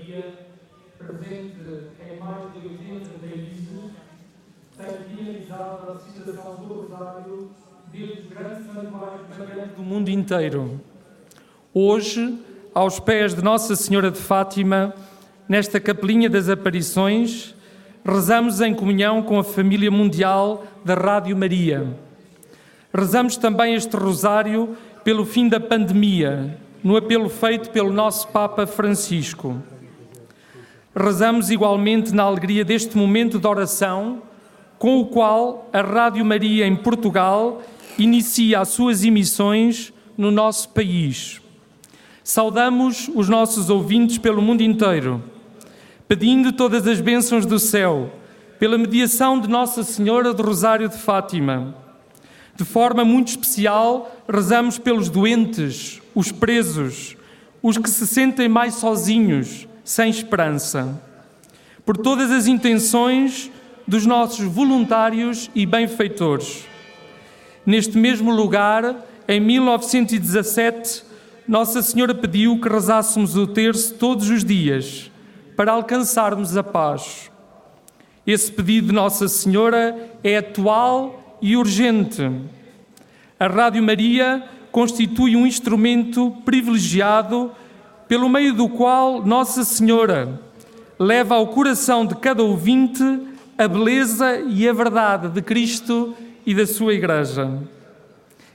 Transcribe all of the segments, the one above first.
Maria, presente em mais de 80 países, tem realizado a citação do Rosário desde os grandes santuários marianos do mundo inteiro. Hoje, aos pés de Nossa Senhora de Fátima, nesta capelinha das aparições, rezamos em comunhão com a família mundial da Rádio Maria. Rezamos também este rosário pelo fim da pandemia, no apelo feito pelo nosso Papa Francisco. Rezamos igualmente na alegria deste momento de oração, com o qual a Rádio Maria em Portugal inicia as suas emissões no nosso país. Saudamos os nossos ouvintes pelo mundo inteiro, pedindo todas as bênçãos do céu, pela mediação de Nossa Senhora do Rosário de Fátima. De forma muito especial, rezamos pelos doentes, os presos, os que se sentem mais sozinhos, sem esperança. Por todas as intenções dos nossos voluntários e benfeitores. Neste mesmo lugar, em 1917, Nossa Senhora pediu que rezássemos o terço todos os dias para alcançarmos a paz. Esse pedido de Nossa Senhora é atual e urgente. A Rádio Maria constitui um instrumento privilegiado pelo meio do qual Nossa Senhora leva ao coração de cada ouvinte a beleza e a verdade de Cristo e da sua Igreja.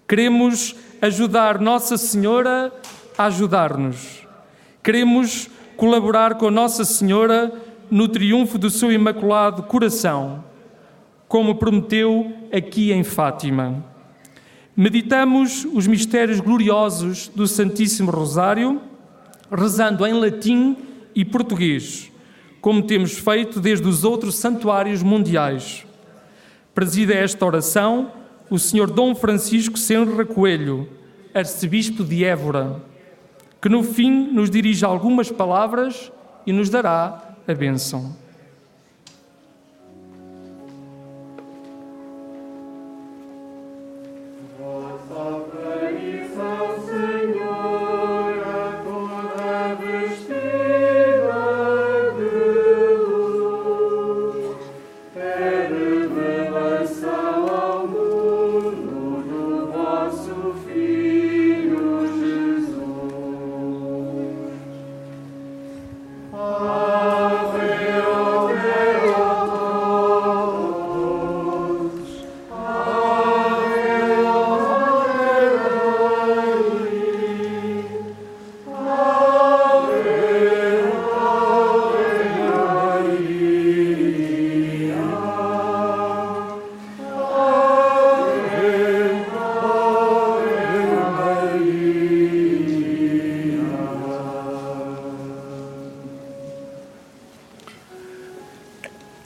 Queremos ajudar Nossa Senhora a ajudar-nos. Queremos colaborar com Nossa Senhora no triunfo do seu imaculado coração, como prometeu aqui em Fátima. Meditamos os mistérios gloriosos do Santíssimo Rosário, rezando em latim e português, como temos feito desde os outros santuários mundiais. Presida esta oração o Sr. Dom Francisco Senra Coelho, arcebispo de Évora, que no fim nos dirige algumas palavras e nos dará a bênção.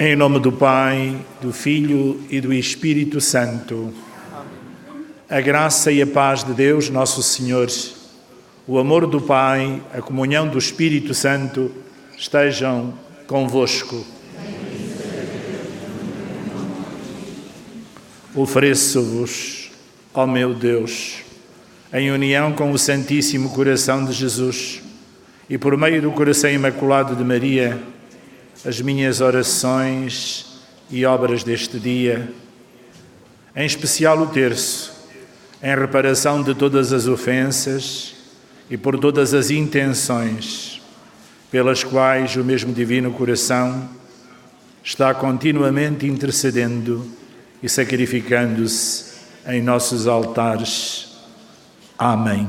Em nome do Pai, do Filho e do Espírito Santo. A graça e a paz de Deus, nosso Senhor, o amor do Pai, a comunhão do Espírito Santo estejam convosco. Ofereço-vos, ó meu Deus, em união com o Santíssimo Coração de Jesus e por meio do coração imaculado de Maria, as minhas orações e obras deste dia, em especial o terço, em reparação de todas as ofensas e por todas as intenções pelas quais o mesmo Divino Coração está continuamente intercedendo e sacrificando-se em nossos altares. Amém.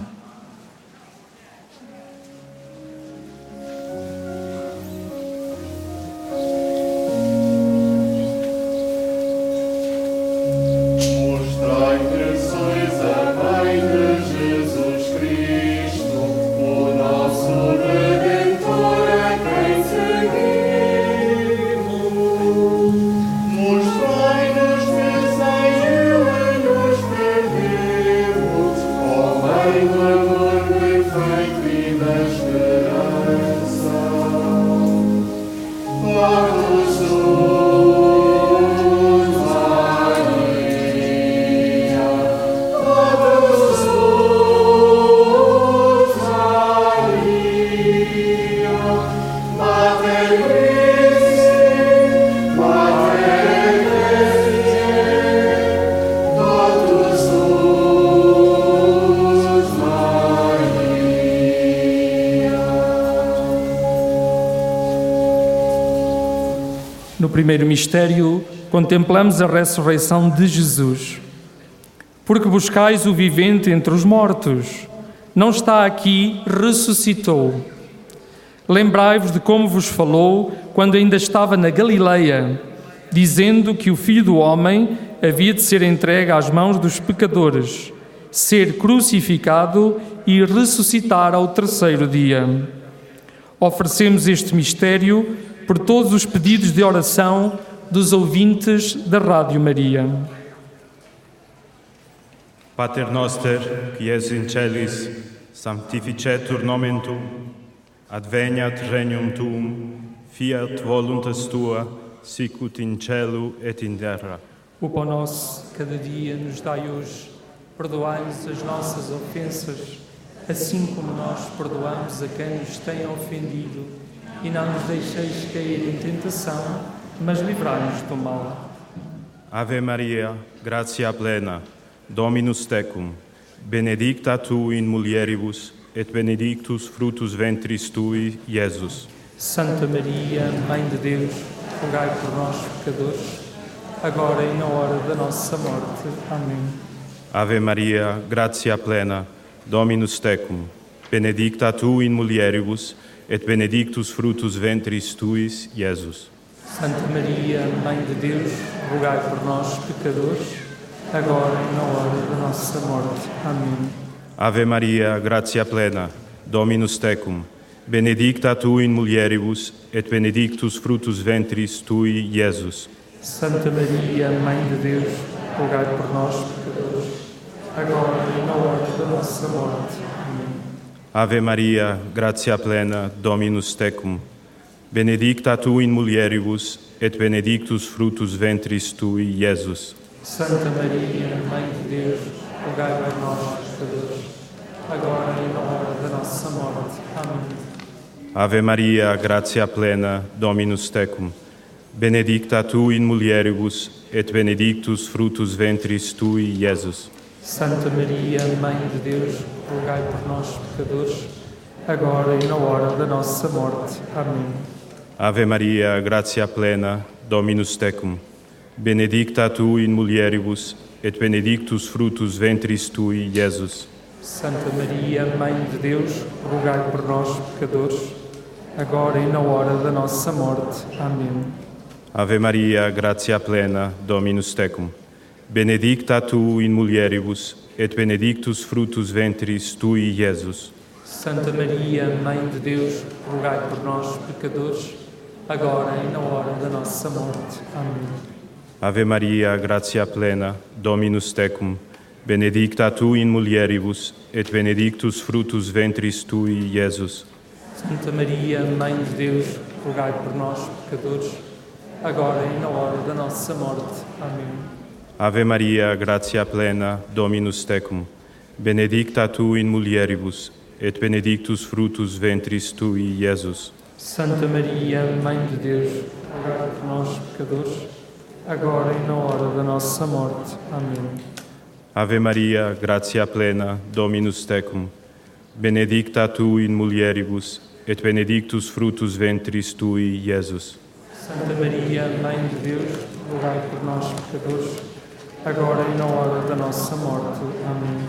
Primeiro mistério, contemplamos a ressurreição de Jesus. Porque buscais o vivente entre os mortos. Não está aqui, ressuscitou. Lembrai-vos de como vos falou quando ainda estava na Galileia, dizendo que o Filho do Homem havia de ser entregue às mãos dos pecadores, ser crucificado e ressuscitar ao terceiro dia. Oferecemos este mistério por todos os pedidos de oração dos ouvintes da Rádio Maria. Pater noster, qui es in celis, sanctificetur nomen tuum, adveniat regnum tuum, fiat voluntas tua, sicut in cielo et in terra. O pão nosso, cada dia, nos dai hoje. Perdoai-nos as nossas ofensas, assim como nós perdoamos a quem nos tem ofendido. E não nos deixeis cair em tentação, mas livrai-nos do mal. Ave Maria, gratia plena, Dominus tecum, benedicta tu in mulieribus, et benedictus fructus ventris tui, Iesus. Santa Maria, Mãe de Deus, rogai por nós, pecadores, agora e na hora da nossa morte. Amém. Ave Maria, gratia plena, Dominus tecum, benedicta tu in mulieribus, et benedictus fructus ventris tuis, Iesus. Santa Maria, Mãe de Deus, rogai por nós, pecadores, agora e na hora da nossa morte. Amém. Ave Maria, gratia plena, Dominus tecum, benedicta tu in mulieribus, et benedictus fructus ventris tui, Iesus. Santa Maria, Mãe de Deus, rogai por nós, pecadores, agora e na hora da nossa morte. Ave Maria, gratia plena, Dominus tecum, benedicta tu in mulieribus, et benedictus fructus ventris tui, Iesus. Santa Maria, Mãe de Deus, rogai por nós, pecadores, agora e na hora da nossa morte. Amém. Ave Maria, gratia plena, Dominus tecum, benedicta tu in mulieribus, et benedictus fructus ventris tui, Iesus. Santa Maria, Mãe de Deus, rogai por nós, pecadores, agora e na hora da nossa morte. Amém. Ave Maria, gratia plena, Dominus tecum, benedicta tu in mulieribus, et benedictus fructus ventris tui, Iesus. Santa Maria, Mãe de Deus, rogai por nós, pecadores, agora e na hora da nossa morte. Amém. Ave Maria, gratia plena, Dominus tecum, benedicta tu in mulieribus, et benedictus fructus ventris tui, Iesus. Santa Maria, Mãe de Deus, rogai por nós, pecadores, agora e na hora da nossa morte. Amém. Ave Maria, gratia plena, Dominus tecum, benedicta tu in mulieribus, et benedictus fructus ventris tui, Iesus. Santa Maria, Mãe de Deus, rogai por nós, pecadores, agora e na hora da nossa morte. Amém. Ave Maria, gratia plena, Dominus tecum, benedicta tu in mulieribus, et benedictus fructus ventris tui, Iesus. Santa Maria, Mãe de Deus, rogai por nós, pecadores, agora e na hora da nossa morte. Amém. Ave Maria, gratia plena, Dominus tecum, benedicta tu in mulieribus, et benedictus fructus ventris tui, Iesus. Santa Maria, Mãe de Deus, rogai por nós, pecadores, agora e na hora da nossa morte. Amém.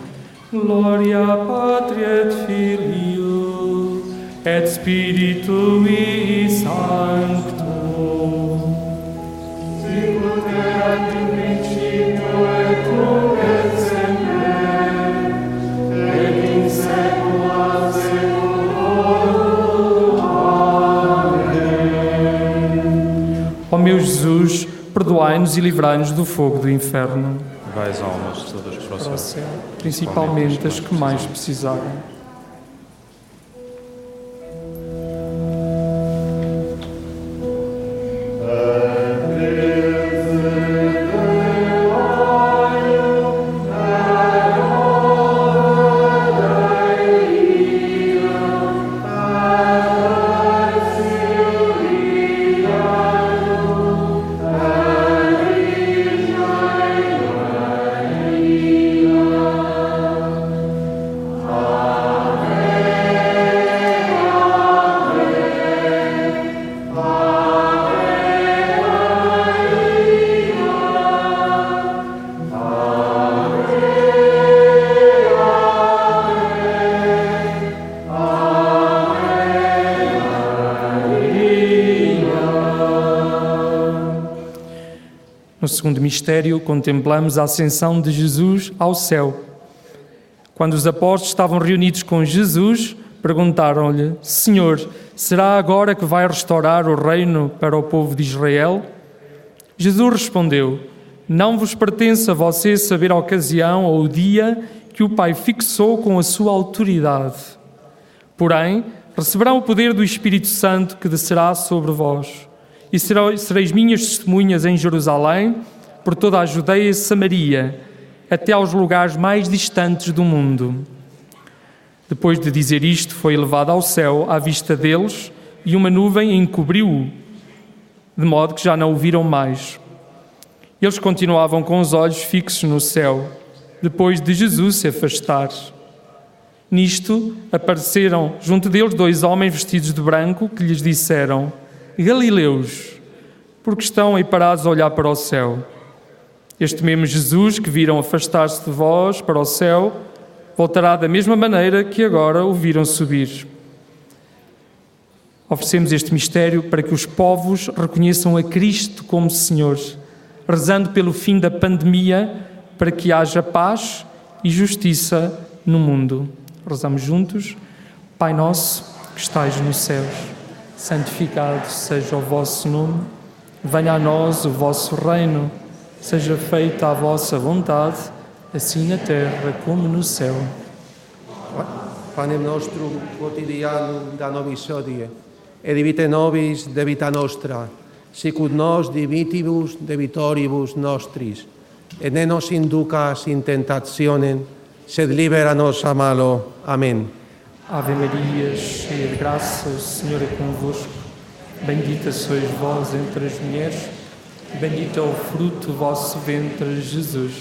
Gloria Patri et Filio et Spiritui Sancto. Sicut erat in perdoai-nos e livrai-nos do fogo do inferno. Vai as almas todas para o céu, principalmente as que mais precisarem. No segundo mistério, contemplamos a ascensão de Jesus ao céu. Quando os apóstolos estavam reunidos com Jesus, perguntaram-lhe: Senhor, será agora que vai restaurar o reino para o povo de Israel? Jesus respondeu: Não vos pertence a vocês saber a ocasião ou o dia que o Pai fixou com a sua autoridade. Porém, receberão o poder do Espírito Santo que descerá sobre vós, e sereis minhas testemunhas em Jerusalém, por toda a Judeia e Samaria, até aos lugares mais distantes do mundo. Depois de dizer isto, foi elevado ao céu à vista deles, e uma nuvem encobriu-o, de modo que já não o viram mais. Eles continuavam com os olhos fixos no céu, depois de Jesus se afastar. Nisto apareceram junto deles dois homens vestidos de branco que lhes disseram: Galileus, porque estão aí parados a olhar para o céu? Este mesmo Jesus que viram afastar-se de vós para o céu, voltará da mesma maneira que agora o viram subir. Oferecemos este mistério para que os povos reconheçam a Cristo como Senhor, rezando pelo fim da pandemia, para que haja paz e justiça no mundo. Rezamos juntos. Pai nosso que estais nos céus, santificado seja o vosso nome. Venha a nós o vosso reino. Seja feita a vossa vontade, assim na terra como no céu. Pane nostrum quotidianum da nobis hodie, et debite nobis debita nostra, sicut nos dimitibus debitoribus nostris, et ne nos inducas in tentationem, sed libera nos a malo. Amém. Ave Maria, cheia de graça, o Senhor é convosco. Bendita sois vós entre as mulheres, bendito é o fruto do vosso ventre, Jesus.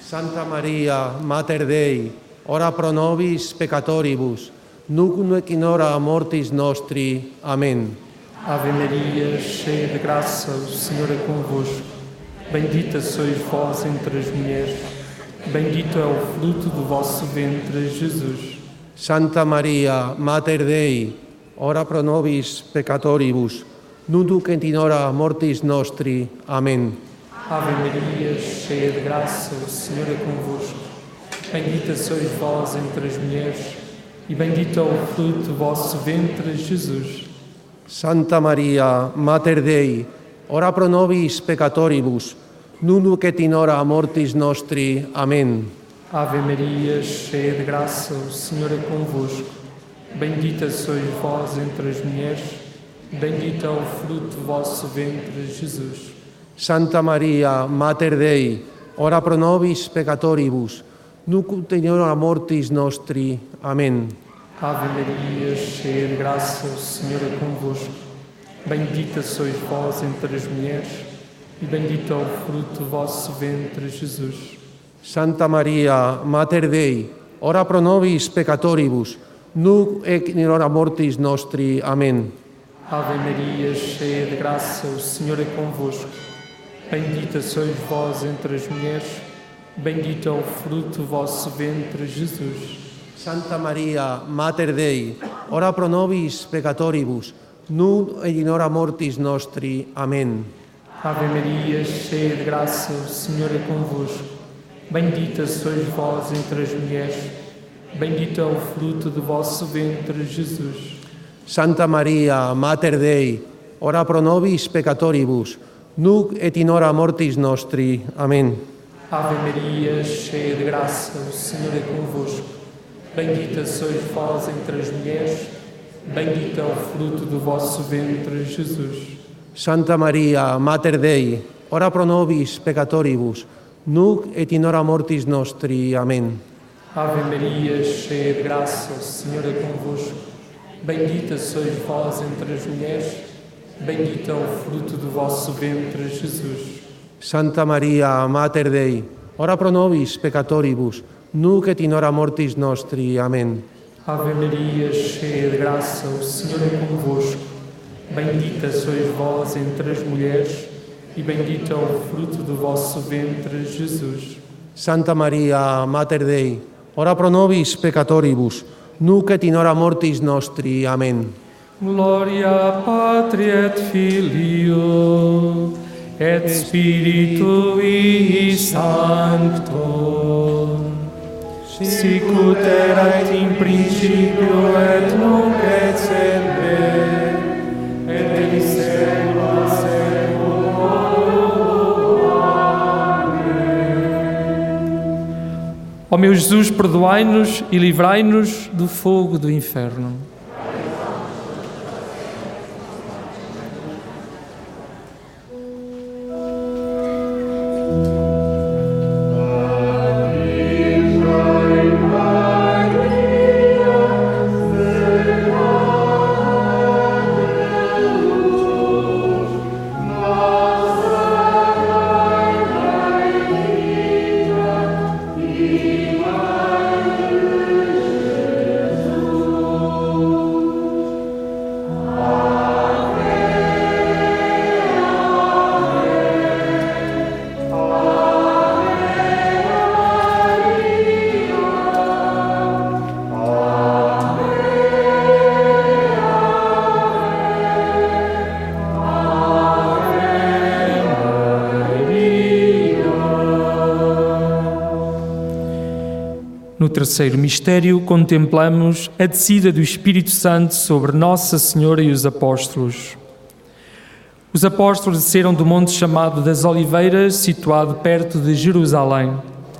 Santa Maria, Mater Dei, ora pro nobis peccatoribus, nunc et in hora mortis nostri. Amém. Ave Maria, cheia de graça, o Senhor é convosco. Bendita sois vós entre as mulheres, bendito é o fruto do vosso ventre, Jesus. Santa Maria, Mater Dei, ora pro nobis peccatoribus, nunc et in hora mortis nostri. Amém. Ave Maria, cheia de graça, o Senhor é convosco. Bendita sois vós entre as mulheres, e bendito é o fruto do vosso ventre, Jesus. Santa Maria, Mater Dei, ora pro nobis peccatoribus, nunc et in hora mortis nostri. Amém. Ave Maria, cheia de graça, o Senhor é convosco. Bendita sois vós entre as mulheres, bendito é o fruto do vosso ventre, Jesus. Santa Maria, Mater Dei, ora pro nobis peccatoribus, nunc et in hora mortis nostri. Amém. Ave Maria, cheia de graça, o Senhor é convosco. Bendita sois vós entre as mulheres, e bendito é o fruto do vosso ventre, Jesus. Santa Maria, Mater Dei, ora pro nobis peccatoribus, nunc et in hora mortis nostri. Amém. Ave Maria, cheia de graça, o Senhor é convosco. Bendita sois vós entre as mulheres, bendito é o fruto do vosso ventre, Jesus. Santa Maria, Mater Dei, ora pro nobis peccatoribus, nunc et in hora mortis nostri. Amém. Ave Maria, cheia de graça, o Senhor é convosco. Bendita sois vós entre as mulheres, bendito é o fruto do vosso ventre, Jesus. Santa Maria, Mater Dei, ora pro nobis peccatoribus, nunc et in hora mortis nostri. Amém. Ave Maria, cheia de graça, o Senhor é convosco. Bendita sois vós entre as mulheres, bendito é o fruto do vosso ventre, Jesus. Santa Maria, Mater Dei, ora pro nobis peccatoribus, nunc et in hora mortis nostri. Amém. Ave Maria, cheia de graça, o Senhor é convosco. Bendita sois vós entre as mulheres, bendito é o fruto do vosso ventre, Jesus. Santa Maria, Mater Dei, ora pro nobis peccatoribus, nunc et in hora mortis nostri. Amém. Ave Maria, cheia de graça, o Senhor é convosco. Bendita sois vós entre as mulheres, e bendito é o fruto do vosso ventre, Jesus. Santa Maria, Mater Dei, ora pro nobis peccatoribus, nunc et in hora mortis nostri. Amém. Gloria Patri et Filio et Spiritui Sancto, sicut erat in principio et nunc et semper, Ó meu Jesus, perdoai-nos e livrai-nos do fogo do inferno. Terceiro mistério, contemplamos a descida do Espírito Santo sobre Nossa Senhora e os apóstolos. Os apóstolos desceram do monte chamado das Oliveiras, situado perto de Jerusalém,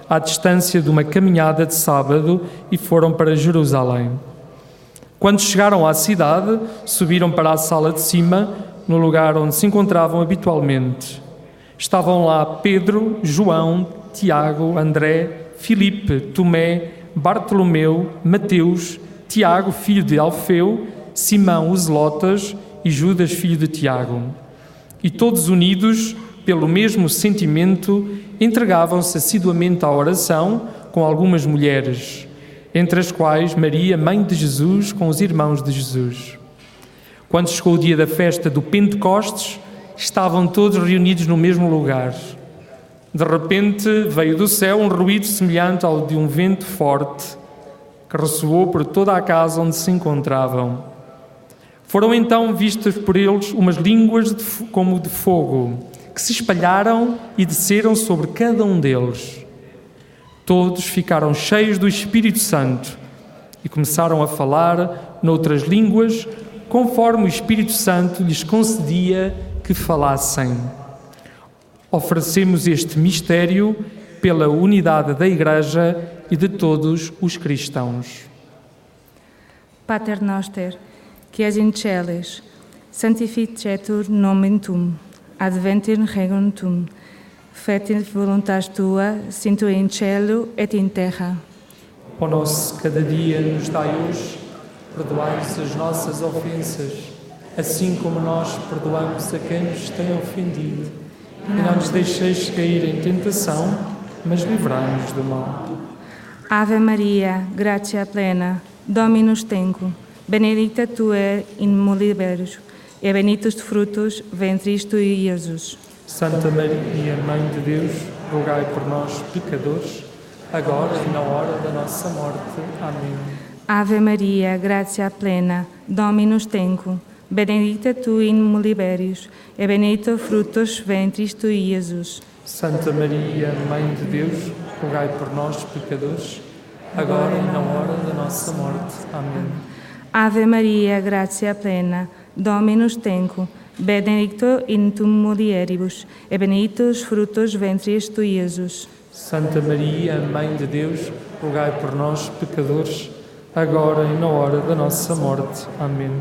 à distância de uma caminhada de sábado, e foram para Jerusalém. Quando chegaram à cidade, subiram para a sala de cima, no lugar onde se encontravam habitualmente. Estavam lá Pedro, João, Tiago, André, Filipe, Tomé, Bartolomeu, Mateus, Tiago, filho de Alfeu, Simão, os Lotas e Judas, filho de Tiago. E todos unidos pelo mesmo sentimento, entregavam-se assiduamente à oração com algumas mulheres, entre as quais Maria, mãe de Jesus, com os irmãos de Jesus. Quando chegou o dia da festa do Pentecostes, estavam todos reunidos no mesmo lugar. De repente veio do céu um ruído semelhante ao de um vento forte que ressoou por toda a casa onde se encontravam. Foram então vistas por eles umas línguas de, como de fogo que se espalharam e desceram sobre cada um deles. Todos ficaram cheios do Espírito Santo e começaram a falar noutras línguas, conforme o Espírito Santo lhes concedia que falassem. Oferecemos este mistério pela unidade da Igreja e de todos os cristãos. Pater noster, qui es in celis, sanctificetur nomen tuum, adventir regnum tuum, fetit voluntas tua, sinto in cielo et in terra. O nosso cada dia nos dai hoje, perdoai-nos as nossas ofensas, assim como nós perdoamos a quem nos tem ofendido. E não nos deixeis cair em tentação, mas livrai-nos do mal. Ave Maria, gratia plena, Dominus tecum, benedicta tu in mulieribus, e benedictus fructus ventris tui, Jesus. Santa Maria, Mãe de Deus, rogai por nós, pecadores, agora e na hora da nossa morte. Amém. Ave Maria, gratia plena, Dominus tecum, benedicta tu in mulieribus, e benedictus fructus ventris tui, Jesus. Santa Maria, Mãe de Deus, rogai por nós, pecadores, agora e na hora da nossa morte. Amém. Ave Maria, gratia plena, Dominus tecum, benedicto in tum mulieribus, e benedictus fructus ventris tui, Jesus. Santa Maria, Mãe de Deus, rogai por nós, pecadores, agora e na hora da nossa morte. Amém.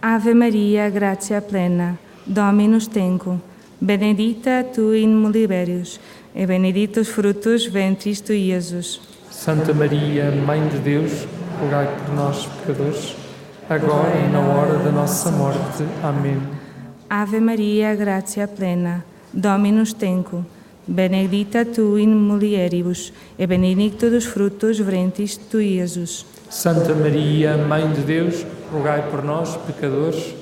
Ave Maria, gratia plena, Dominus tecum, benedicta tu in mulieribus, e benedictus fructus ventris tui, Jesus. Santa Maria, Mãe de Deus, rogai por nós, pecadores, agora e na hora da nossa morte. Amém. Ave Maria, gratia plena, Dominus tecum, benedicta tu in mulieribus, e benedictus fructus ventris tui, Jesus. Santa Maria, Mãe de Deus, rogai por nós, pecadores,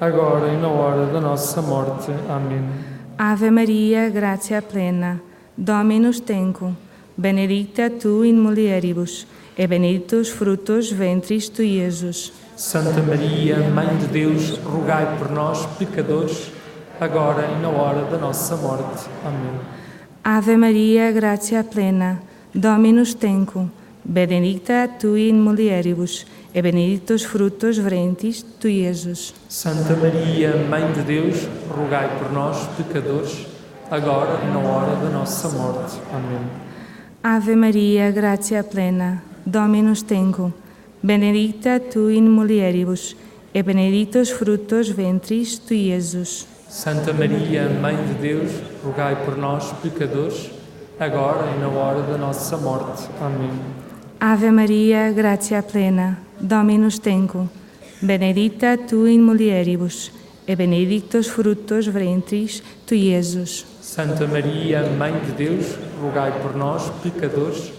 agora e na hora da nossa morte. Amém. Ave Maria, gratia plena, Dominus tecum, benedicta tu in mulieribus, e benedictus fructus ventris tui, Jesus. Santa Maria, Mãe de Deus, rogai por nós, pecadores, agora e na hora da nossa morte. Amém. Ave Maria, gratia plena, Dominus tecum, benedicta tui in mulieribus, e benedictus fructus ventris tui, Jesus. Santa Maria, Mãe de Deus, rogai por nós, pecadores, agora e na hora da nossa morte. Amém. Ave Maria, gratia plena, Dominus tecum, benedicta tui in mulieribus, e benedictus fructus ventris tui, Jesus. Santa Maria, Mãe de Deus, rogai por nós, pecadores, agora e na hora da nossa morte. Amém. Ave Maria, gratia plena, Dominus tecum, benedicta tu in mulieribus, e benedictus fructus ventris tui, Jesus. Santa Maria, Mãe de Deus, rogai por nós, pecadores,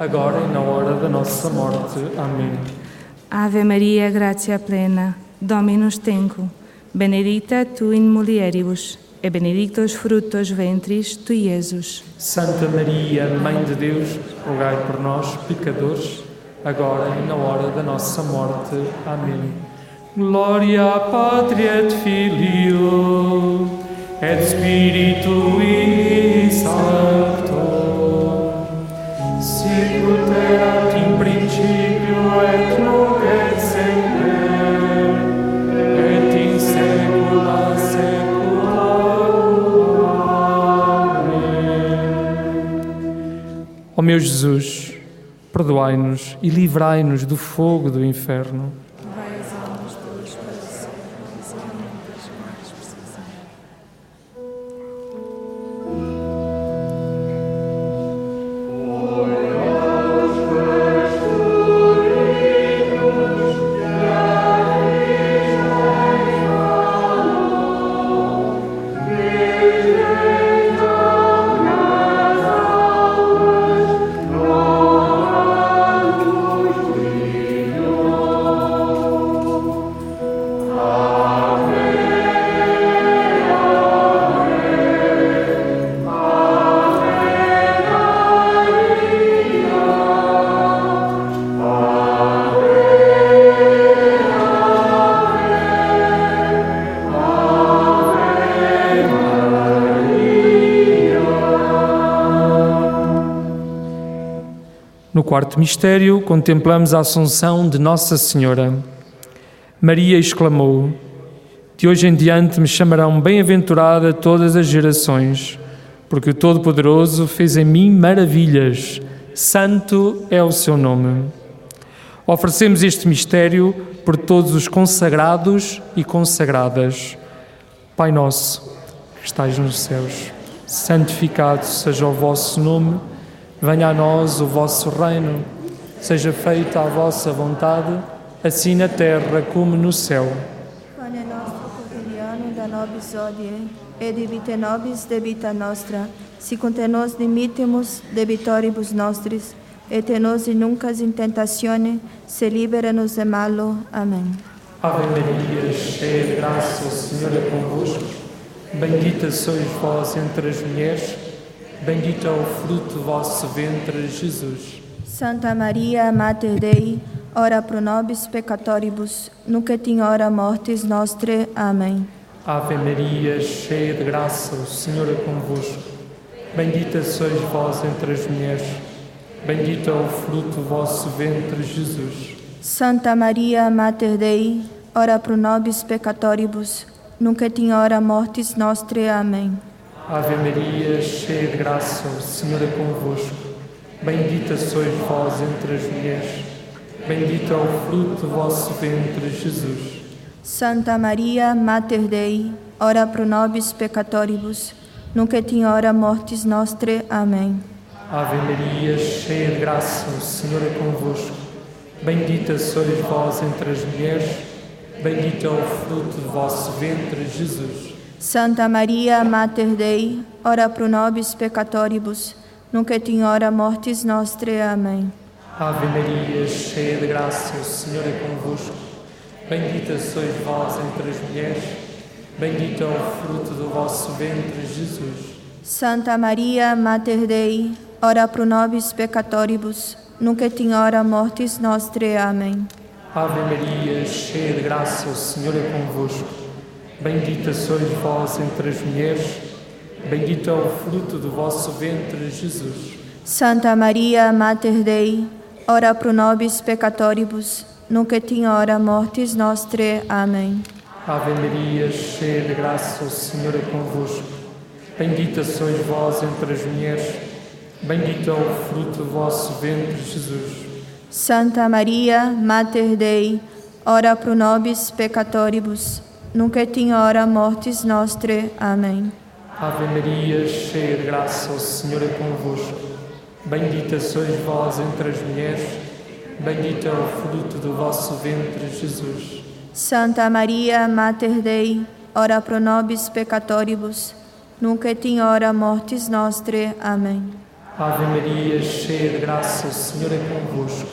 agora e na hora da nossa morte. Amém. Ave Maria, gratia plena, Dominus tecum, benedicta tu in mulieribus, e benedictus fructus ventris tui, Jesus. Santa Maria, Mãe de Deus, rogai por nós, pecadores, agora e na hora da nossa morte. Amém. Glória Patria et Filio et Spiritui Sancto Ó meu Jesus, perdoai-nos e livrai-nos do fogo do inferno. Quarto mistério, contemplamos a Assunção de Nossa Senhora. Maria exclamou: De hoje em diante me chamarão bem-aventurada todas as gerações, porque o Todo-Poderoso fez em mim maravilhas. Santo é o seu nome. Oferecemos este mistério por todos os consagrados e consagradas. Pai nosso, que estais nos céus, santificado seja o vosso nome. Venha a nós o vosso reino, seja feita a vossa vontade, assim na terra como no céu. Pane nostro quotidiano da nobis odie, et debite nobis debita nostra, sicut nos dimittimus debitoribus nostris, et nos nuncas in tentatione, se libera-nos de malo. Amém. Ave Maria, cheia de graça, o Senhor é convosco. Bendita sois vós entre as mulheres, bendito é o fruto do vosso ventre, Jesus. Santa Maria, Mater Dei, ora pro nobis peccatoribus, nunc et in hora mortis nostre. Amém. Ave Maria, cheia de graça, o Senhor é convosco. Bendita sois vós entre as mulheres, bendito é o fruto do vosso ventre, Jesus. Santa Maria, Mater Dei, ora pro nobis peccatoribus, nunc et in hora mortis nostre. Amém. Ave Maria, cheia de graça, o Senhor é convosco. Bendita sois vós entre as mulheres, bendito é o fruto do vosso ventre, Jesus. Santa Maria, Mater Dei, ora pro nobis peccatoribus, nunc et in hora mortis nostre. Amém. Ave Maria, cheia de graça, o Senhor é convosco. Bendita sois vós entre as mulheres, bendito é o fruto do vosso ventre, Jesus. Santa Maria, Mater Dei, ora pro nobis peccatoribus, nunc et in hora mortis nostre. Amém. Ave Maria, cheia de graça, o Senhor é convosco. Bendita sois vós entre as mulheres, bendito é o fruto do vosso ventre, Jesus. Santa Maria, Mater Dei, ora pro nobis peccatoribus, nunc et in hora mortis nostre. Amém. Ave Maria, cheia de graça, o Senhor é convosco. Bendita sois vós entre as mulheres, bendito é o fruto do vosso ventre, Jesus. Santa Maria, Mater Dei, ora pro nobis peccatoribus, nunc et in hora mortis nostre. Amém. Ave Maria, cheia de graça, o Senhor é convosco. Bendita sois vós entre as mulheres, bendito é o fruto do vosso ventre, Jesus. Santa Maria, Mater Dei, ora pro nobis peccatoribus, nunc et in hora mortis nostre. Amém. Ave Maria, cheia de graça, o Senhor é convosco. Bendita sois vós entre as mulheres, bendito é o fruto do vosso ventre, Jesus. Santa Maria, Mater Dei, ora pro nobis peccatoribus, nunc et in hora mortis nostre. Amém. Ave Maria, cheia de graça, o Senhor é convosco.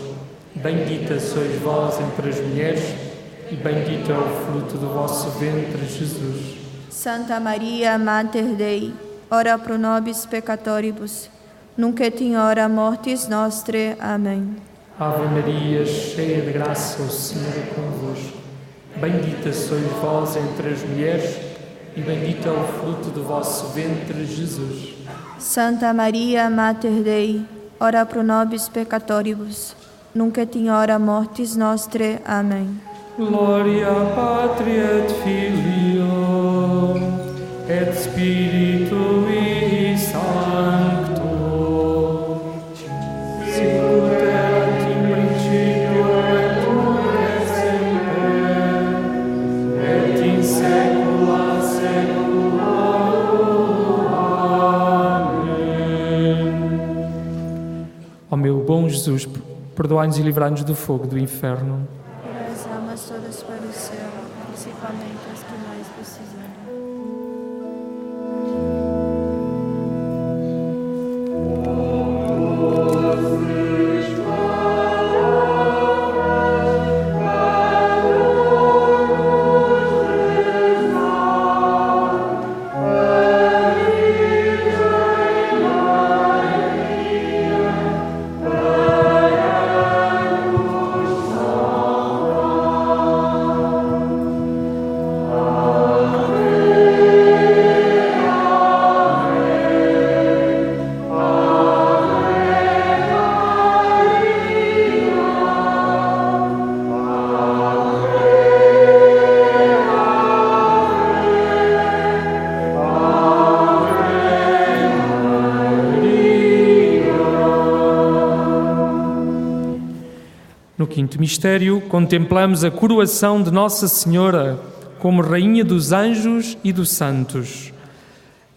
Bendita sois vós entre as mulheres, e bendito é o fruto do vosso ventre, Jesus. Santa Maria, Mater Dei, ora pro nobis peccatoribus, nunc et in hora mortis nostre. Amém. Ave Maria, cheia de graça, o Senhor é convosco. Bendita sois vós entre as mulheres, e bendito é o fruto do vosso ventre, Jesus. Santa Maria, Mater Dei, ora pro nobis peccatoribus, nunc et in hora mortis nostre. Amém. Gloria Patria et Filio et Spiritui Sancto Sicut erat in principio et nunc et semper et in saecula saeculorum. Amém Ó meu bom Jesus, perdoai-nos e livrai-nos do fogo do inferno. Mistério, contemplamos a coroação de Nossa Senhora como Rainha dos Anjos e dos Santos.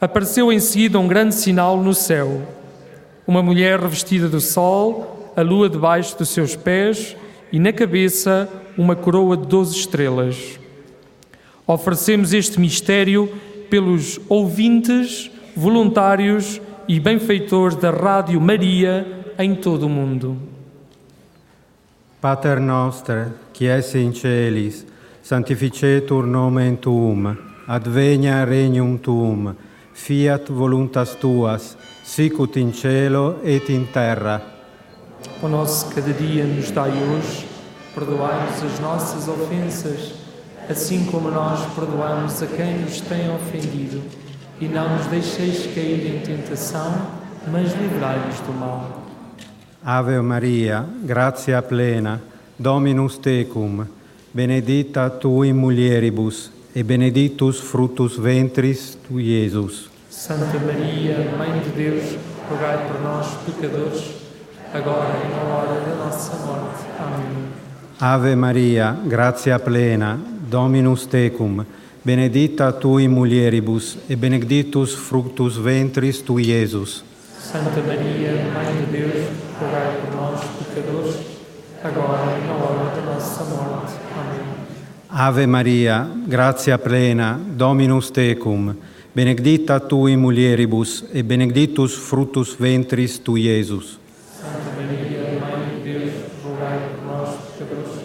Apareceu em seguida um grande sinal no céu: uma mulher revestida do sol, a lua debaixo dos seus pés e na cabeça uma coroa de doze estrelas. Oferecemos este mistério pelos ouvintes, voluntários e benfeitores da Rádio Maria em todo o mundo. Pater noster, qui es in celis, sanctificetur nomen tuum, advenia regnum tuum, fiat voluntas tuas, sicut in cielo et in terra. O nosso cada dia nos dai hoje, perdoai-nos as nossas ofensas, assim como nós perdoamos a quem nos tem ofendido. E não nos deixeis cair em tentação, mas livrai-nos do mal. Ave Maria, gratia plena, Dominus tecum, benedicta tu in mulieribus, e benedictus fructus ventris tui, Iesus. Santa Maria, Mãe de Deus, rogai por nós, pecadores, agora e na hora da nossa morte. Amém. Ave Maria, gratia plena, Dominus tecum, benedicta tu in mulieribus, e benedictus fructus ventris tui, Iesus. Santa Maria, Mãe de Deus, rogai por nós, pecadores, agora e na hora da nossa morte. Amém. Ave Maria, gratia plena, Dominus tecum, benedicta tu in mulieribus, e benedictus fructus ventris tui, Iesus. Santa Maria, Mãe de Deus, rogai por nós, pecadores,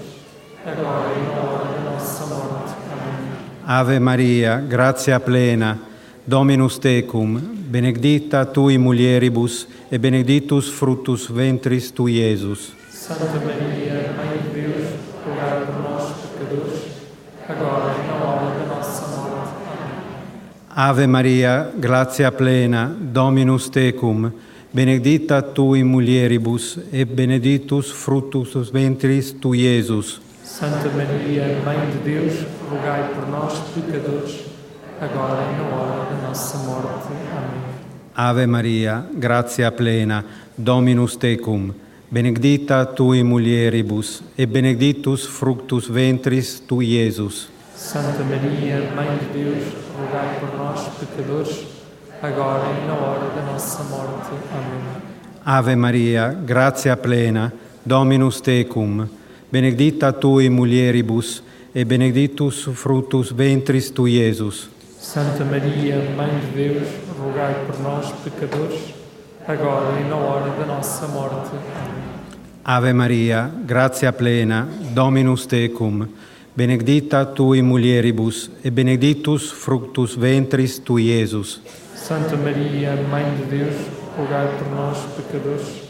agora e na hora da nossa morte. Amém. Ave Maria, gratia plena, Dominus tecum, benedicta tu in mulieribus, e benedictus fructus ventris tui, Iesus. Santa Maria, Mãe de Deus, rogai por nós, pecadores, agora e na hora da nossa morte. Ave Maria, gratia plena, Dominus tecum, benedicta tu in mulieribus, et benedictus fructus ventris tui, Iesus. Santa Maria, Mãe de Deus, rogai por nós, pecadores, agora e na hora da nossa morte. Amém. Ave Maria, gratia plena, Dominus tecum, benedicta tu in mulieribus, et benedictus fructus ventris tui, Iesus. Santa Maria, Mãe de Deus, rogai por nós, pecadores, agora e na hora da nossa morte. Amém. Ave Maria, gratia plena, Dominus tecum, benedicta tu in mulieribus, et benedictus fructus ventris tui, Iesus. Santa Maria, Mãe de Deus, rogai por nós, pecadores, agora e na hora da nossa morte. Ave Maria, gratia plena, Dominus tecum, benedicta tu in mulieribus, et benedictus fructus ventris tui, Iesus. Santa Maria, Mãe de Deus, rogai por nós, pecadores,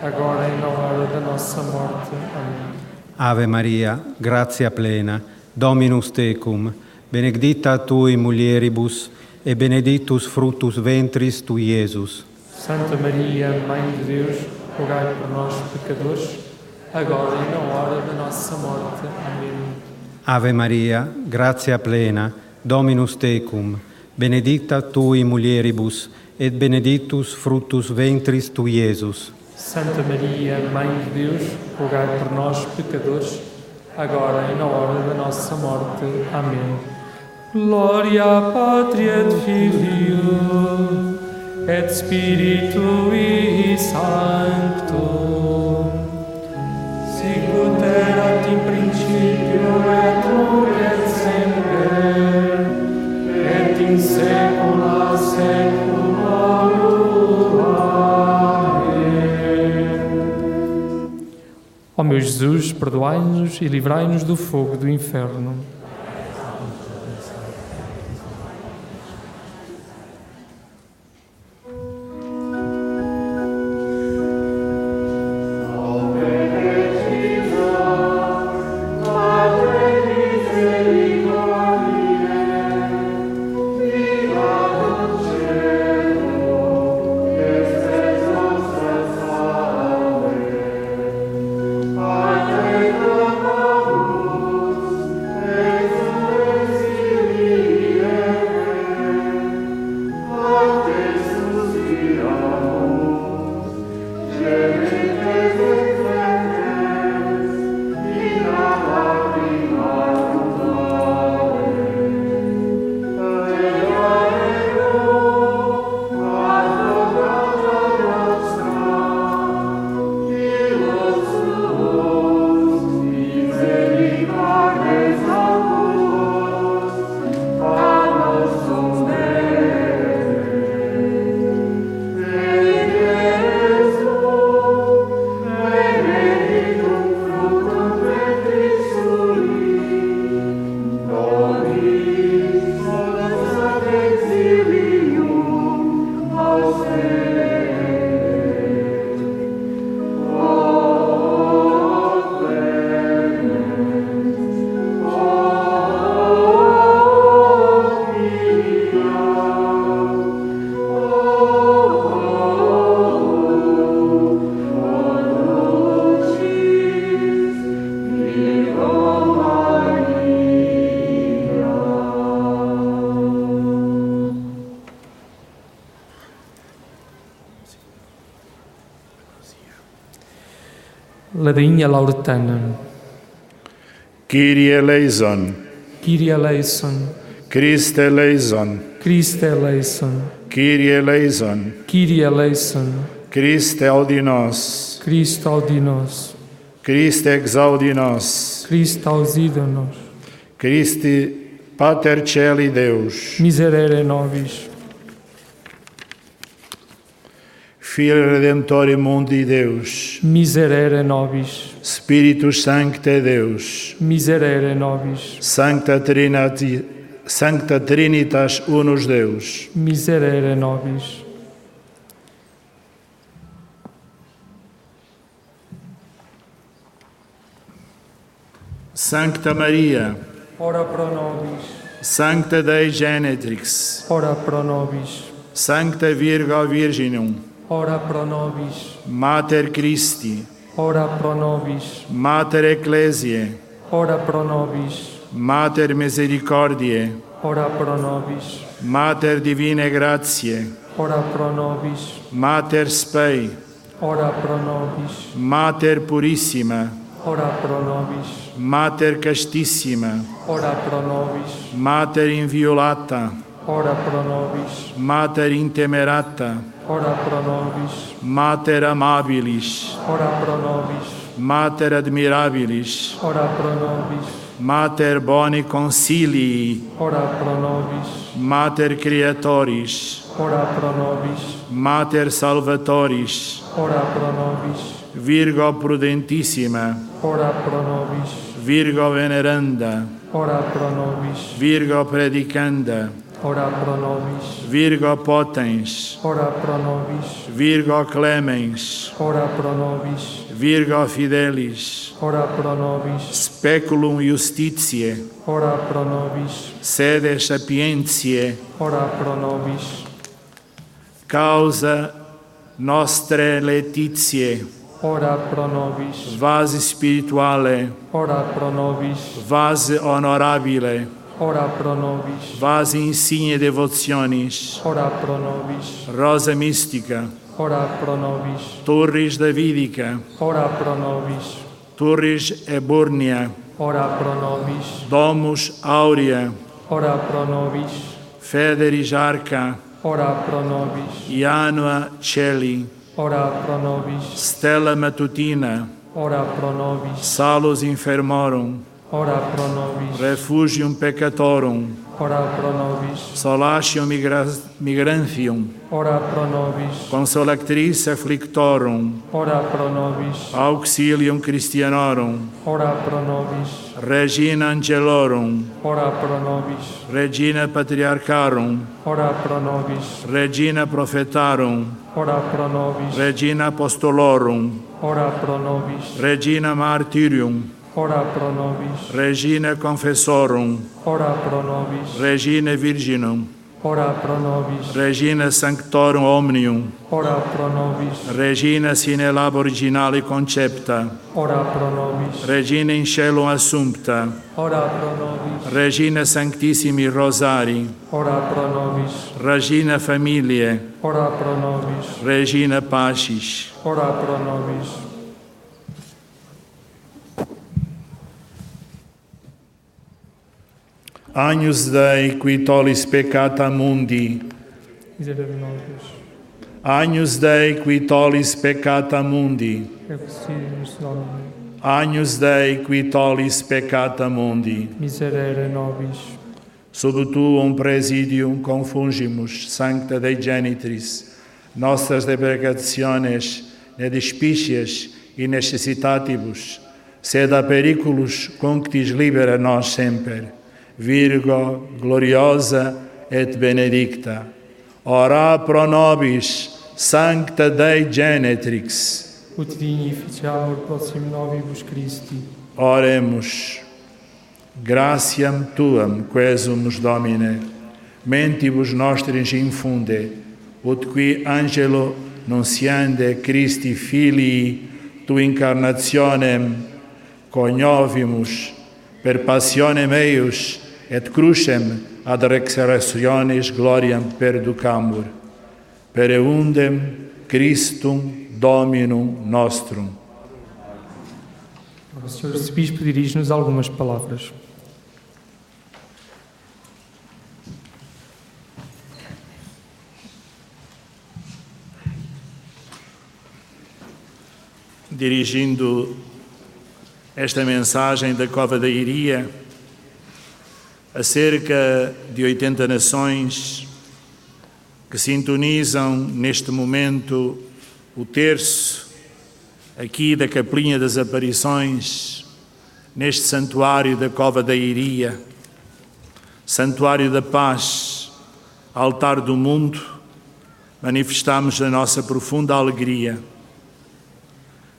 agora e na hora da nossa morte. Amém. Ave Maria, gratia plena, Dominus tecum, benedicta tui mulieribus, et benedictus fructus ventris tui, Iesus. Santa Maria, Mãe de Deus, rogai por nós, pecadores, agora e na hora da nossa morte. Amém. Ave Maria, gratia plena, Dominus tecum, benedicta tui mulieribus, et benedictus fructus ventris tui, Iesus. Santa Maria, Mãe de Deus, rogai por nós, pecadores, agora e na hora da nossa morte. Amém. Gloria Patri et Filio et Spiritui Sancto sicut erat in principio et nunc et semper et in saecula saeculorum. Amém. Ó meu Jesus, perdoai-nos e livrai-nos do fogo do inferno. Ladainha Lauretana, Kyrie eleison, Kyrie eleison, Christe eleison, Christe eleison, Kyrie eleison, Kyrie eleison, Christe audi nos, Cristo audi nos, Christe exaudi nos, Cristo auxida nos, Christi Pater Celi Deus, miserere nobis, Filii Redemptori Mundi Deus, miserere nobis, Spiritus Sancte Deus, miserere nobis, Sancta Trinati, Sancta Trinitas Unus Deus, miserere nobis. Sancta Maria, Ora pro nobis, Sancta Dei Genetrix, ora pro nobis. Sancta Virgo Virginum, Ora pro nobis. Mater Christi, Ora pro nobis. Mater Ecclesiae, Ora pro nobis. Mater Misericordiae, Ora pro nobis. Mater Divine Gratiae, Ora pro nobis. Mater Spei, Ora pro nobis. Mater Purissima, Ora pro nobis. Mater Castissima, Ora pro nobis. Mater Inviolata, Ora pro nobis. Mater Intemerata, Ora pro nobis. Mater Amabilis, Ora pro nobis. Mater Admirabilis, Ora pro nobis. Mater Boni Consilii, Ora pro nobis. Mater Creatoris, Ora pro nobis. Mater Salvatoris, Ora pro nobis. Virgo Prudentissima, Ora pro nobis. Virgo Veneranda, Ora pro nobis. Virgo Predicanda, Ora pro nobis. Virgo Potens, Ora pro nobis. Virgo Clemens, Ora pro nobis. Virgo Fidelis, Ora pro nobis. Speculum Justitiae, Ora pro nobis. Sede Sapientiae, Ora pro nobis. Causa Nostre Laetitiae, Ora pro nobis. Vase Spirituale, Ora pro nobis. Vase Honorabile, Ora pro nobis. Vase Insigne Devotionis, Ora pro nobis. Rosa Mística, Ora pro nobis. Turris Davidica, Ora pro nobis. Turris Eburnia, Ora pro nobis. Domus Aurea, Ora pro nobis. Federis Arca, Ora pro nobis. Ianua Celi, Ora pro nobis. Stella Matutina, Ora pro nobis. Salus Infermorum, ora pro nobis. Refugium peccatorum, ora pro nobis. Solatium migra migrantium, ora pro nobis. Consolactris afflictorum, ora pro nobis. Auxilium Christianorum, ora pro nobis. Regina Angelorum, ora pro nobis. Regina Patriarcharum, ora pro nobis. Regina Prophetarum, ora pro nobis. Regina Apostolorum, ora pro nobis. Regina Martyrium, Ora pro nobis. Regina Confessorum, Ora pro nobis. Regina Virginum, Ora pro nobis. Regina Sanctorum Omnium, Ora pro nobis. Regina sine lab originale concepta, Ora pro nobis. Regina in cielo assumpta, Ora pro nobis. Regina Sanctissimi Rosari, Ora pro nobis. Regina Familiae, Ora pro nobis. Regina Pacis. Ora pro nobis. Agnus Dei qui tollis peccata mundi, Miserere nobis. Agnus Dei qui tollis peccata mundi. Agnus Dei qui tollis peccata mundi. Miserere nobis. Sub tuum presidium confungimus, Sancta Dei Genitris, nostras deprecationes, ne despicias e necessitatibus, sed a periculus cunctis libera nos semper. Virgo gloriosa et benedicta, ora pro nobis sancta Dei genetrix, ut vini ficiamur novibus Christi. Oremus. Gratiam tuam, quesumus Domine, mentibus nostris infunde, ut qui angelo nunciande Christi filii tu incarnationem coniovimus per passionem eius et crucem ad resurrectionis gloriam perducamur. Per eundem Christum Dominum nostrum. O Senhor Bispo dirige-nos algumas palavras. dirigindo esta mensagem da Cova da Iria a cerca de 80 nações que sintonizam neste momento o terço aqui da Capelinha das Aparições, neste santuário da Cova da Iria, santuário da paz, altar do mundo, manifestamos a nossa profunda alegria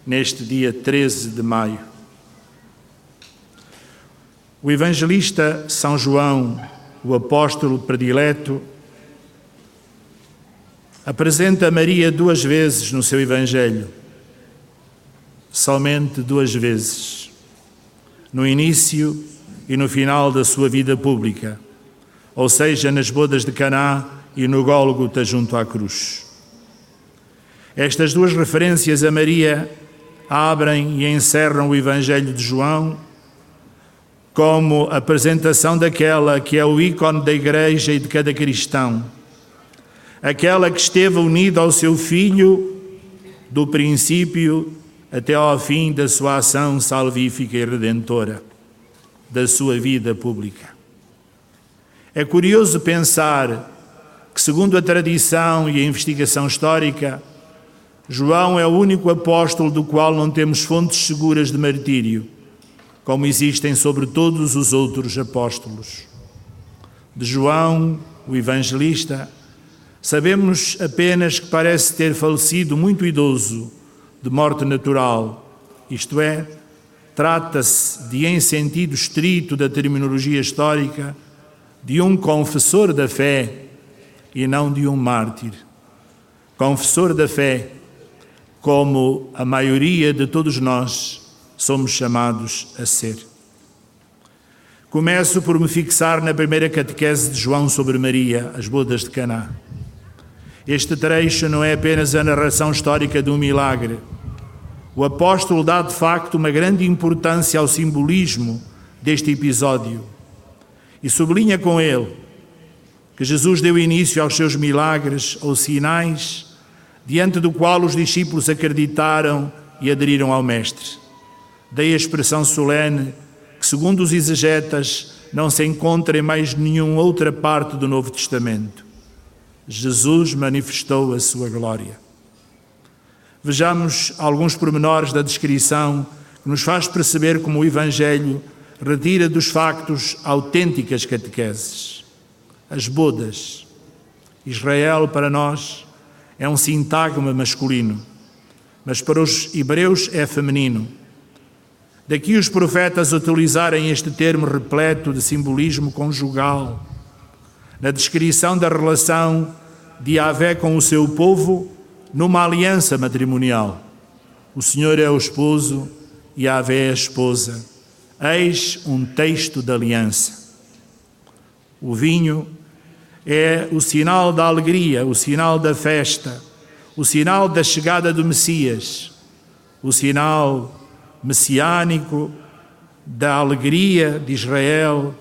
neste dia 13 de maio. O evangelista São João o apóstolo predileto, apresenta Maria duas vezes no seu Evangelho. Somente duas vezes. No início e no final da sua vida pública, ou seja, nas bodas de Caná e no Gólgota junto à cruz. Estas duas referências a Maria abrem e encerram o Evangelho de João como apresentação daquela que é o ícone da Igreja e de cada cristão, aquela que esteve unida ao seu Filho do princípio até ao fim da sua ação salvífica e redentora, da sua vida pública. É curioso pensar que, segundo a tradição e a investigação histórica, João é o único apóstolo do qual não temos fontes seguras de martírio como existem sobre todos os outros apóstolos. De João, o evangelista, sabemos apenas que parece ter falecido muito idoso, de morte natural, isto é, trata-se de, em sentido estrito da terminologia histórica, de um confessor da fé e não de um mártir. Confessor da fé, como a maioria de todos nós somos chamados a ser. Começo por me fixar na primeira catequese de João sobre Maria, as bodas de Caná. Este trecho não é apenas a narração histórica de um milagre. O apóstolo dá de facto uma grande importância ao simbolismo deste episódio e sublinha com ele que Jesus deu início aos seus milagres ou sinais, diante do qual os discípulos acreditaram e aderiram ao Mestre. Daí a expressão solene que, segundo os exegetas, não se encontra em mais nenhuma outra parte do Novo Testamento. Jesus manifestou a sua glória. Vejamos alguns pormenores da descrição que nos faz perceber como o Evangelho retira dos factos autênticas catequeses. As bodas. Israel, para nós, é um sintagma masculino, mas para os hebreus é feminino Daqui os profetas utilizarem este termo repleto de simbolismo conjugal na descrição da relação de Yahvé com o seu povo numa aliança matrimonial. O Senhor é o esposo e Yahvé é a esposa. Eis um texto de aliança. O vinho é o sinal da alegria, o sinal da festa, o sinal da chegada do Messias, o sinal messiânico da alegria de Israel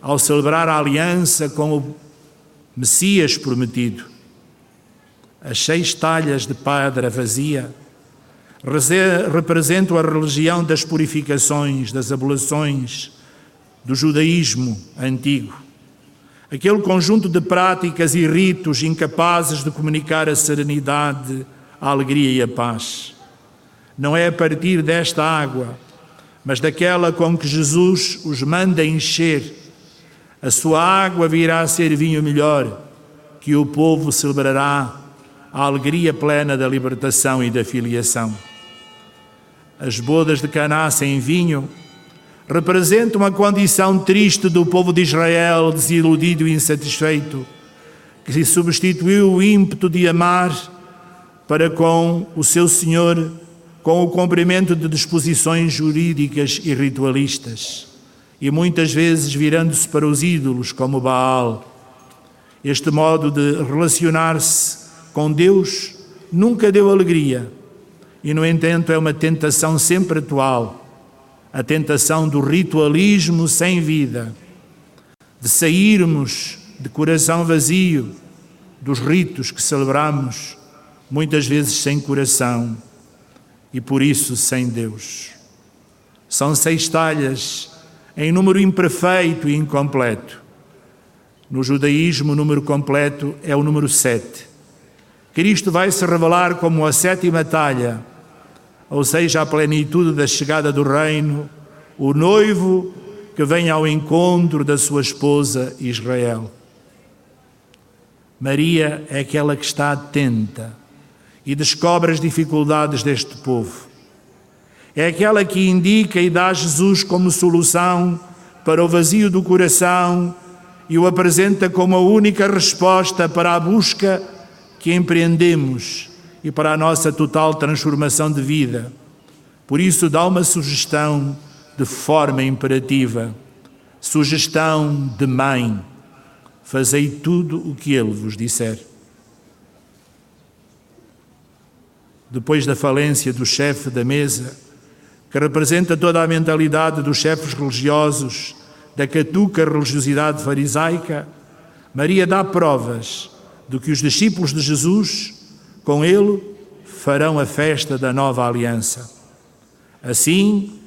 ao celebrar a aliança com o Messias prometido. As seis talhas de pedra vazia representam a religião das purificações, das abolações, do judaísmo antigo. Aquele conjunto de práticas e ritos incapazes de comunicar a serenidade, a alegria e a paz. Não é a partir desta água, mas daquela com que Jesus os manda encher. A sua água virá a ser vinho melhor, que o povo celebrará a alegria plena da libertação e da filiação. As bodas de Caná sem vinho representam a condição triste do povo de Israel, desiludido e insatisfeito, que substituiu o ímpeto de amar para com o seu Senhor com o cumprimento de disposições jurídicas e ritualistas, e muitas vezes virando-se para os ídolos, como Baal. Este modo de relacionar-se com Deus nunca deu alegria, e, no entanto, é uma tentação sempre atual a tentação do ritualismo sem vida, de sairmos de coração vazio dos ritos que celebramos, muitas vezes sem coração e por isso sem Deus. São seis talhas em número imperfeito e incompleto. No judaísmo, o número completo é o número sete. Cristo vai se revelar como a sétima talha, ou seja, a plenitude da chegada do reino, o noivo que vem ao encontro da sua esposa Israel. Maria é aquela que está atenta e descobre as dificuldades deste povo. É aquela que indica e dá Jesus como solução para o vazio do coração e o apresenta como a única resposta para a busca que empreendemos e para a nossa total transformação de vida. Por isso, dá uma sugestão de forma imperativa, sugestão de mãe: fazei tudo o que ele vos disser. Depois da falência do chefe da mesa, que representa toda a mentalidade dos chefes religiosos da catuca religiosidade farisaica, Maria dá provas de que os discípulos de Jesus, com ele, farão a festa da nova aliança. Assim,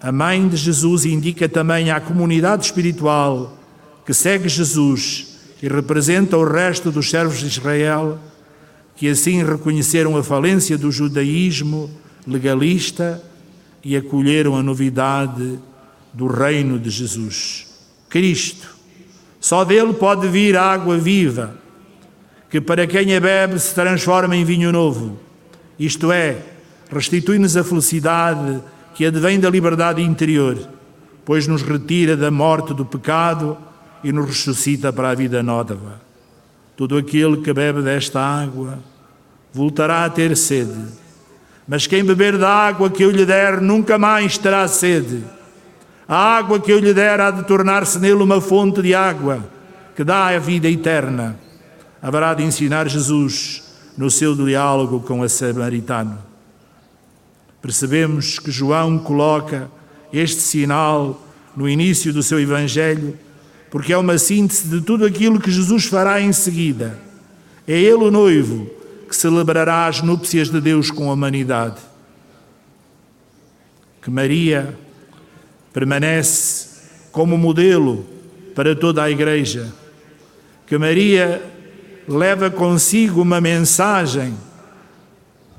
a mãe de Jesus indica também à comunidade espiritual que segue Jesus e representa o resto dos servos de Israel, que assim reconheceram a falência do judaísmo legalista e acolheram a novidade do reino de Jesus. Cristo. Só dele pode vir a água viva, que para quem a bebe se transforma em vinho novo. Isto é, restitui-nos a felicidade que advém da liberdade interior, pois nos retira da morte do pecado e nos ressuscita para a vida nova. Todo aquele que bebe desta água voltará a ter sede, mas quem beber da água que eu lhe der nunca mais terá sede. A água que eu lhe der há de tornar-se nele uma fonte de água que dá a vida eterna. Haverá de ensinar Jesus no seu diálogo com a samaritano. Percebemos que João coloca este sinal no início do seu Evangelho, porque é uma síntese de tudo aquilo que Jesus fará em seguida. É Ele o noivo que celebrará as núpcias de Deus com a humanidade. Que Maria permanece como modelo para toda a Igreja. Que Maria leva consigo uma mensagem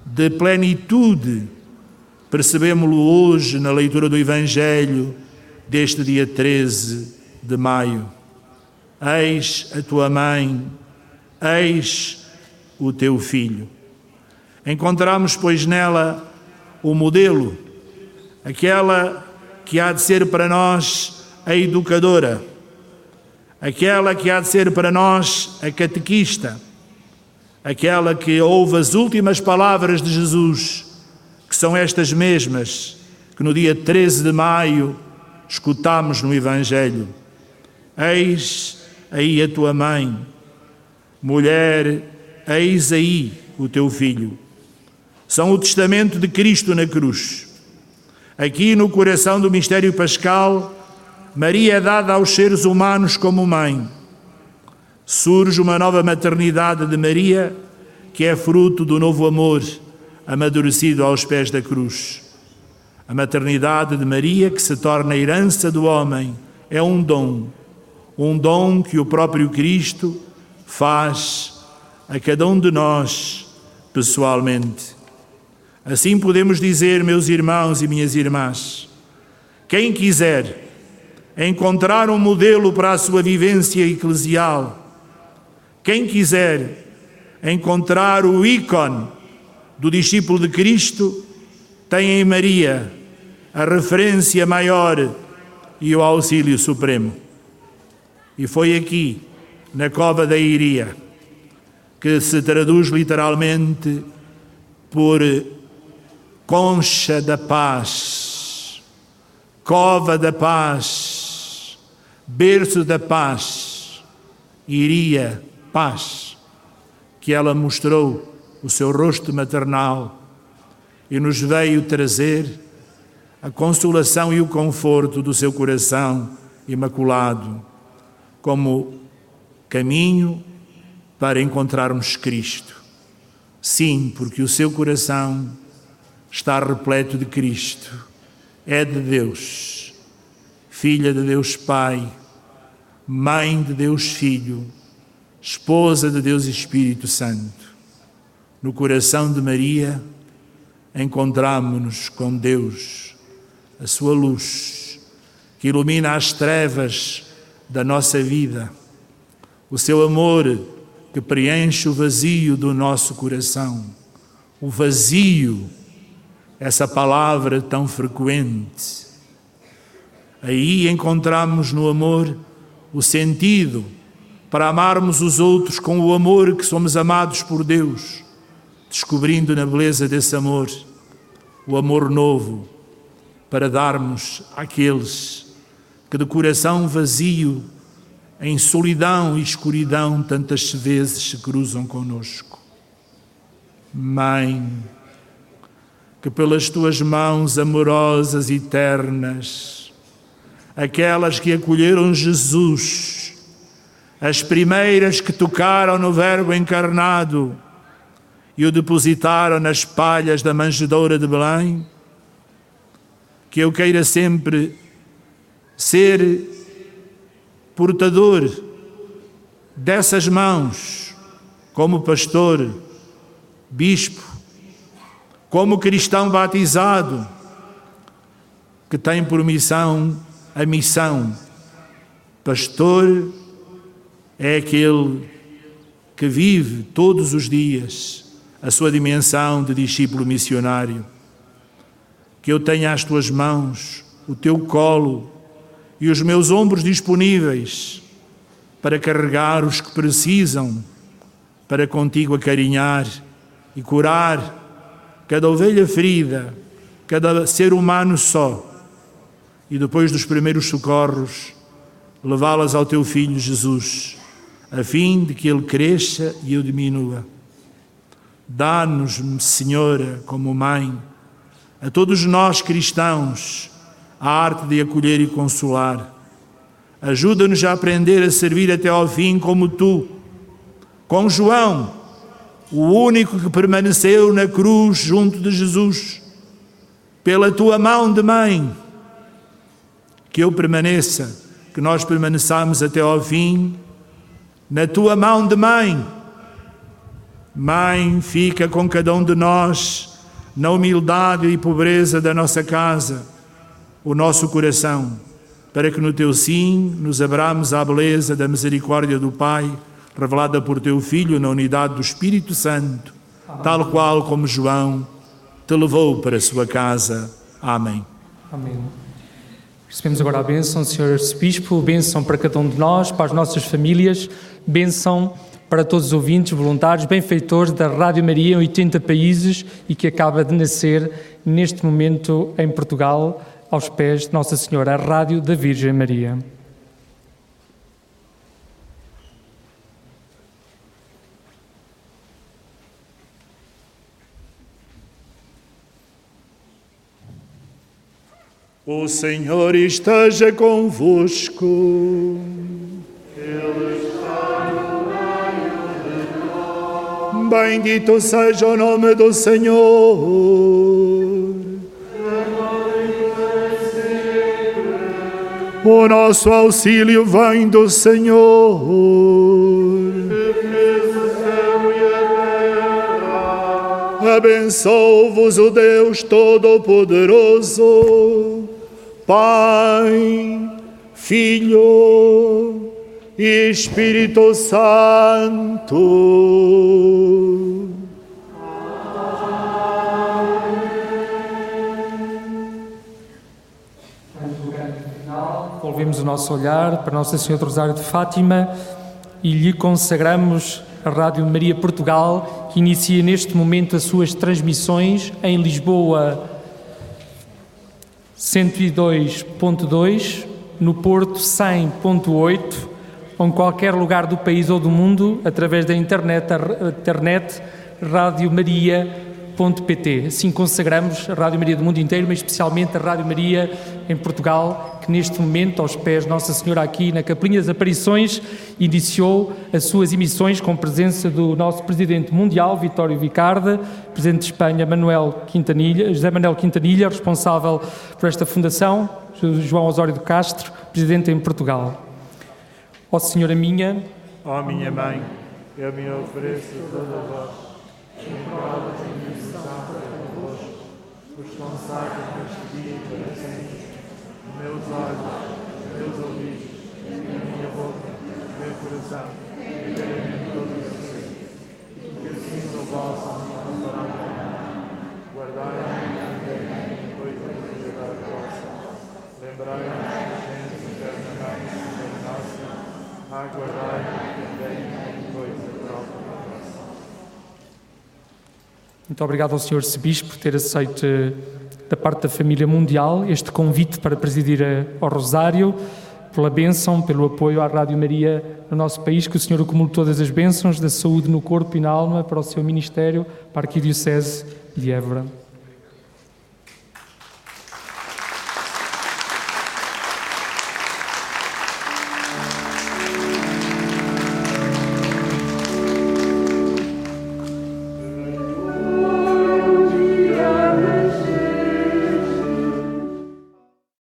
de plenitude. Percebemos-lo hoje na leitura do Evangelho deste dia 13 de maio. Eis a tua mãe, eis o teu filho. Encontramos, pois, nela o modelo, aquela que há de ser para nós a educadora, aquela que há de ser para nós a catequista, aquela que ouve as últimas palavras de Jesus, que são estas mesmas que no dia 13 de maio escutamos no Evangelho. Eis aí a tua mãe, mulher, eis aí o teu filho. São o testamento de Cristo na cruz. Aqui no coração do mistério pascal, Maria é dada aos seres humanos como mãe. Surge uma nova maternidade de Maria, que é fruto do novo amor amadurecido aos pés da cruz. A maternidade de Maria, que se torna herança do homem, é um dom, um dom que o próprio Cristo faz a cada um de nós pessoalmente. Assim podemos dizer, meus irmãos e minhas irmãs, quem quiser encontrar um modelo para a sua vivência eclesial, quem quiser encontrar o ícone do discípulo de Cristo, tem em Maria a referência maior e o auxílio supremo. E foi aqui, na cova da Iria, que se traduz literalmente por concha da paz, cova da paz, berço da paz, iria paz, que ela mostrou o seu rosto maternal e nos veio trazer a consolação e o conforto do seu coração imaculado, como caminho para encontrarmos Cristo. Sim, porque o seu coração está repleto de Cristo, é de Deus, filha de Deus Pai, mãe de Deus Filho, esposa de Deus Espírito Santo. No coração de Maria encontramos-nos com Deus, a sua luz, que ilumina as trevas da nossa vida, o seu amor que preenche o vazio do nosso coração, o vazio essa palavra tão frequente. Aí encontramos no amor o sentido para amarmos os outros com o amor que somos amados por Deus, descobrindo na beleza desse amor o amor novo para darmos àqueles que de coração vazio, em solidão e escuridão, tantas vezes se cruzam conosco. Mãe, que pelas tuas mãos amorosas e ternas, aquelas que acolheram Jesus, as primeiras que tocaram no Verbo encarnado e o depositaram nas palhas da manjedoura de Belém, que eu queira sempre ser portador dessas mãos, como pastor, bispo, como cristão batizado, que tem por missão a missão. Pastor é aquele que vive todos os dias a sua dimensão de discípulo missionário que eu tenha às tuas mãos o teu colo e os meus ombros disponíveis para carregar os que precisam, para contigo acarinhar e curar cada ovelha ferida, cada ser humano só, e depois dos primeiros socorros, levá-las ao teu filho Jesus, a fim de que ele cresça e eu diminua. Dá-nos, Senhora, como mãe, a todos nós cristãos a arte de acolher e consolar. Ajuda-nos a aprender a servir até ao fim como tu, com João, o único que permaneceu na cruz junto de Jesus, pela tua mão de mãe, que eu permaneça, que nós permaneçamos até ao fim, na tua mão de mãe. Mãe, fica com cada um de nós na humildade e pobreza da nossa casa, o nosso coração, para que no teu sim nos abramos à beleza da misericórdia do Pai, revelada por teu Filho na unidade do Espírito Santo, tal qual como João te levou para a sua casa. Amém. Amém. Recebemos agora a bênção, Senhor Arcebispo, bênção para cada um de nós, para as nossas famílias, bênção para todos os ouvintes, voluntários, benfeitores da Rádio Maria em 80 países e que acaba de nascer neste momento em Portugal, aos pés de Nossa Senhora, a Rádio da Virgem Maria. O Senhor esteja convosco. Bendito seja o nome do Senhor. O nosso auxílio vem do Senhor. Abençoe-vos o Deus Todo-Poderoso, Pai, Filho e Espírito Santo. Volvemos o nosso olhar para Nossa Senhora do Rosário de Fátima e lhe consagramos a Rádio Maria Portugal, que inicia neste momento as suas transmissões em Lisboa 102.2, no Porto 100.8 ou em qualquer lugar do país ou do mundo, através da internet, internet radiomaria.pt. Assim consagramos a Rádio Maria do mundo inteiro, mas especialmente a Rádio Maria em Portugal, que neste momento, aos pés de Nossa Senhora aqui na Capelinha das Aparições, iniciou as suas emissões com presença do nosso Presidente Mundial, Vitório Vicarda, Presidente de Espanha, Manuel Quintanilha, José Manuel Quintanilha, responsável por esta fundação, João Osório de Castro, Presidente em Portugal. Ó Senhora minha, Ó minha mãe, eu me ofereço a toda vós, em missão para convosco, vos consagro neste dia para sempre, meus olhos, meus ouvidos, a minha boca, meu coração, e inteiramente todos os seus, que assim sou vossa, minha palavra, guardai a minha vida, depois da liberdade vossa, lembrai-nos da gente eternamente, Senhor nossa, Muito obrigado ao Sr. Sebispo por ter aceito, da parte da família mundial, este convite para presidir ao Rosário, pela bênção, pelo apoio à Rádio Maria no nosso país, que o Senhor acumule todas as bênçãos da saúde no corpo e na alma para o seu ministério, para a Arquidiocese de Évora.